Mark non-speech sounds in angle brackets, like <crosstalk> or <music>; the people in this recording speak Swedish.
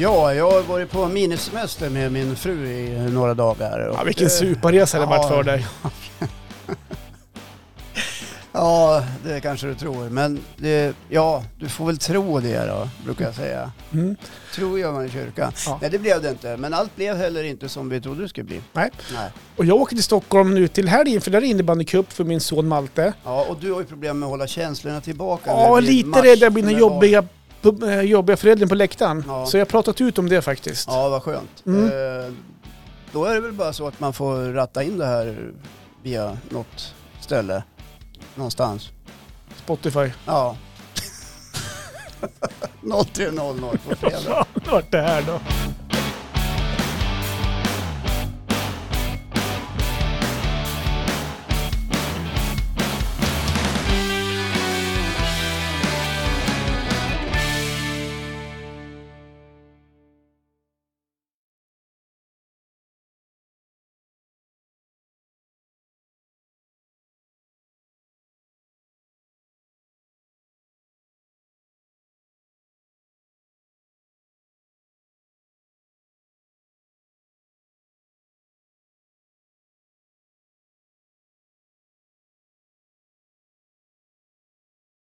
Ja, jag har varit på minisemester med min fru i några dagar. och Ja, vilken det- suparresa det varit för dig. <laughs> Ja, det kanske du tror. Men det, ja, du får väl tro det då, brukar jag säga. Mm. Tro gör man i kyrkan. Ja. Nej, det blev det inte. Men allt blev heller inte som vi trodde det skulle bli. Nej. Nej. Och jag åker till Stockholm nu till helgen för där är innebandycup för min son Malte. Ja, och du har ju problem med att hålla känslorna tillbaka. Ja, det lite rädd. Jag blir med jobbiga, eh, jobbiga föräldern på läktaren. Ja. Så jag har pratat ut om det faktiskt. Ja, vad skönt. Mm. Eh, då är det väl bara så att man får ratta in det här via något ställe. Någonstans. Spotify. Ja. <laughs> 03.00 på fredag. <laughs> Vart det här då?